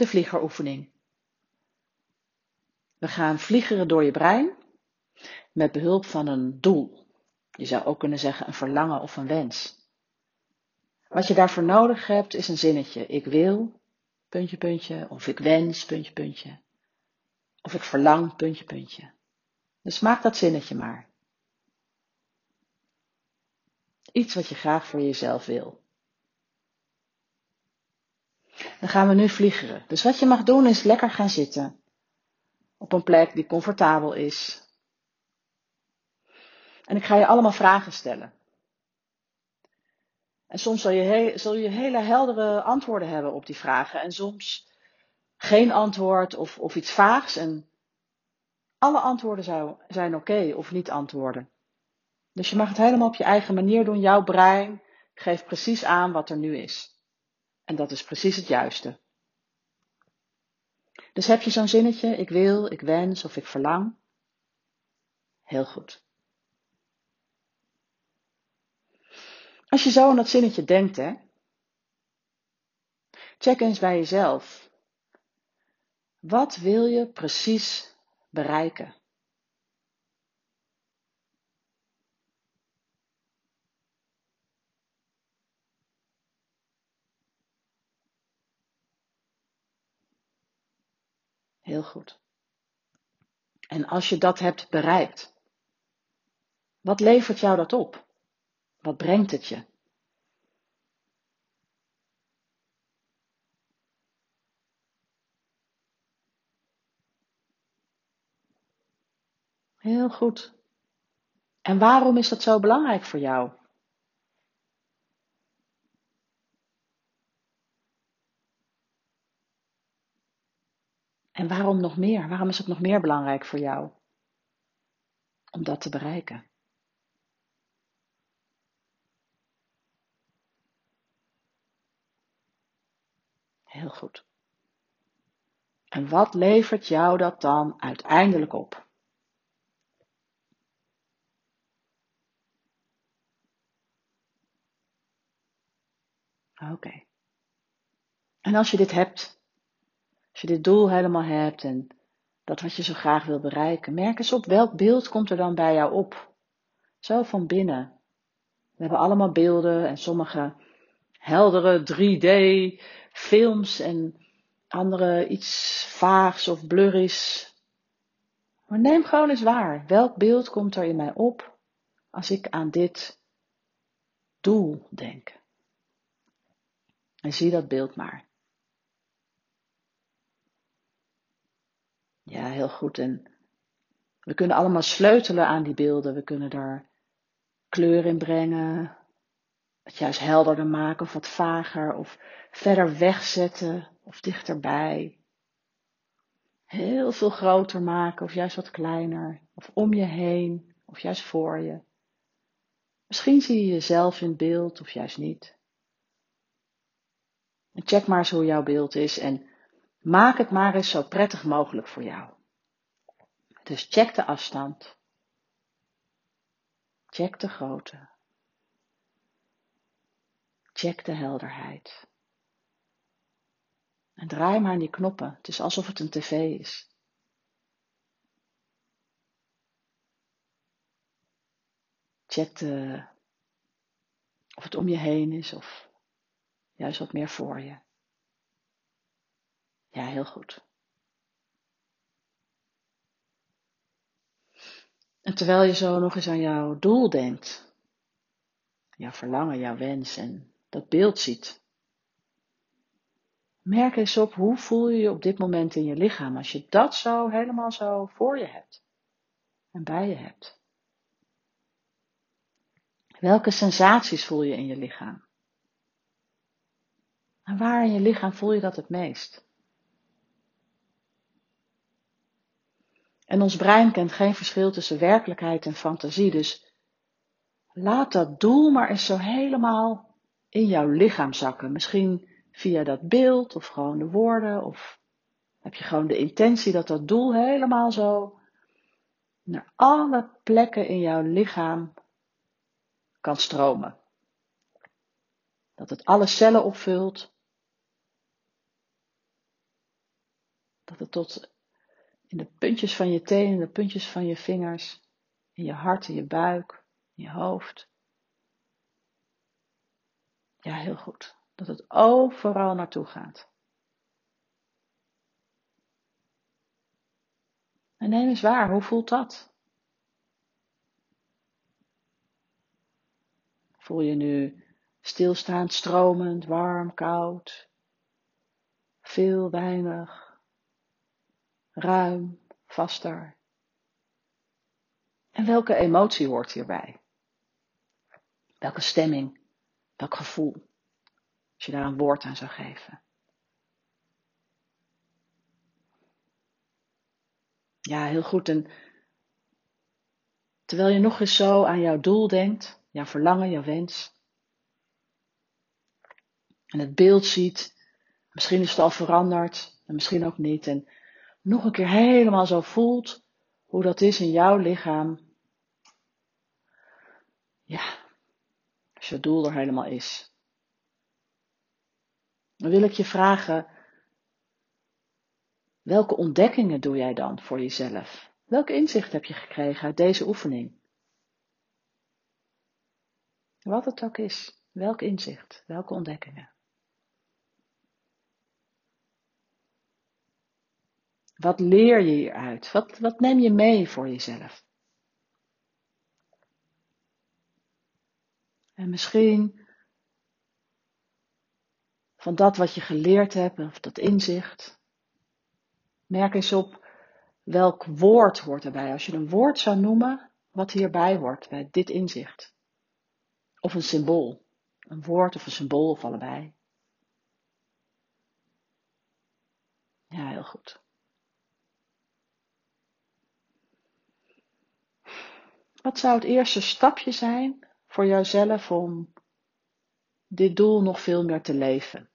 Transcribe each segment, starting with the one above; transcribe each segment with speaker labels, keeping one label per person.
Speaker 1: de vliegeroefening. We gaan vliegeren door je brein met behulp van een doel. Je zou ook kunnen zeggen een verlangen of een wens. Wat je daarvoor nodig hebt is een zinnetje. Ik wil, puntje, puntje, of ik wens, puntje, puntje. Of ik verlang, puntje, puntje. Dus maak dat zinnetje maar. Iets wat je graag voor jezelf wil. Dan gaan we nu vliegeren. Dus wat je mag doen is lekker gaan zitten. Op een plek die comfortabel is. En ik ga je allemaal vragen stellen. En soms zul je, je hele heldere antwoorden hebben op die vragen. En soms geen antwoord of, of iets vaags. En alle antwoorden zijn oké of niet antwoorden. Dus je mag het helemaal op je eigen manier doen. Jouw brein geeft precies aan wat er nu is. En dat is precies het juiste. Dus heb je zo'n zinnetje, ik wil, ik wens of ik verlang? Heel goed. Als je zo aan dat zinnetje denkt, hè, check eens bij jezelf. Wat wil je precies bereiken? Heel goed. En als je dat hebt bereikt, wat levert jou dat op? Wat brengt het je? Heel goed. En waarom is dat zo belangrijk voor jou? En waarom nog meer? Waarom is het nog meer belangrijk voor jou om dat te bereiken? Heel goed. En wat levert jou dat dan uiteindelijk op? Oké. En als je dit hebt, als je dit doel helemaal hebt en dat wat je zo graag wil bereiken, merk eens op welk beeld komt er dan bij jou op? Zo van binnen. We hebben allemaal beelden en sommige heldere 3D films en andere iets vaags of blurries. Maar neem gewoon eens waar. Welk beeld komt er in mij op als ik aan dit doel denk? En zie dat beeld maar. Ja, heel goed. En we kunnen allemaal sleutelen aan die beelden. We kunnen daar kleur in brengen, het juist helderder maken of wat vager of verder wegzetten of dichterbij. Heel veel groter maken of juist wat kleiner of om je heen of juist voor je. Misschien zie je jezelf in beeld of juist niet. Check maar eens hoe jouw beeld is en maak het maar eens zo prettig mogelijk voor jou. Dus check de afstand. Check de grootte. Check de helderheid. En draai maar aan die knoppen. Het is alsof het een tv is. Check de, of het om je heen is of juist wat meer voor je. Ja, heel goed. En terwijl je zo nog eens aan jouw doel denkt, jouw verlangen, jouw wens en dat beeld ziet. Merk eens op hoe voel je je op dit moment in je lichaam als je dat zo helemaal zo voor je hebt en bij je hebt. Welke sensaties voel je in je lichaam? En waar in je lichaam voel je dat het meest? En ons brein kent geen verschil tussen werkelijkheid en fantasie, dus laat dat doel maar eens zo helemaal in jouw lichaam zakken. Misschien via dat beeld of gewoon de woorden of heb je gewoon de intentie dat dat doel helemaal zo naar alle plekken in jouw lichaam kan stromen. Dat het alle cellen opvult. Dat het tot in de puntjes van je tenen, de puntjes van je vingers, in je hart, in je buik, in je hoofd. Ja, heel goed. Dat het overal naartoe gaat. En neem eens waar, hoe voelt dat? Voel je nu stilstaand, stromend, warm, koud, veel, weinig, ruim, vaster? En welke emotie hoort hierbij? Welke stemming? Welk gevoel? Als je daar een woord aan zou geven. Ja, heel goed. En terwijl je nog eens zo aan jouw doel denkt, jouw verlangen, jouw wens. En het beeld ziet, misschien is het al veranderd en misschien ook niet. Nog een keer helemaal zo voelt hoe dat is in jouw lichaam. Ja, als je doel er helemaal is. Dan wil ik je vragen, welke ontdekkingen doe jij dan voor jezelf? Welke inzicht heb je gekregen uit deze oefening? Wat het ook is, welk inzicht, welke ontdekkingen? Wat leer je hieruit? Wat, wat neem je mee voor jezelf? En misschien van dat wat je geleerd hebt, of dat inzicht, merk eens op welk woord hoort erbij. Als je een woord zou noemen, wat hierbij hoort, bij dit inzicht. Of een symbool. Een woord of een symbool of allebei. Ja, heel goed. Wat zou het eerste stapje zijn voor jouzelf om dit doel nog veel meer te leven?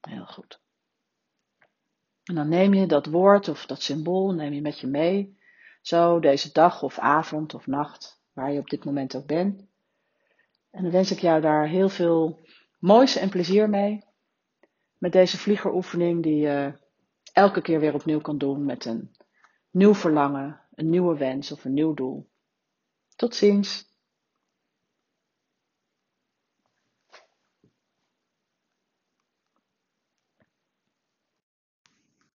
Speaker 1: Heel goed. En dan neem je dat woord of dat symbool neem je met je mee. Zo deze dag of avond of nacht, waar je op dit moment ook bent. En dan wens ik jou daar heel veel moois en plezier mee. Met deze vliegeroefening die je elke keer weer opnieuw kan doen met een nieuw verlangen, een nieuwe wens of een nieuw doel. Tot ziens.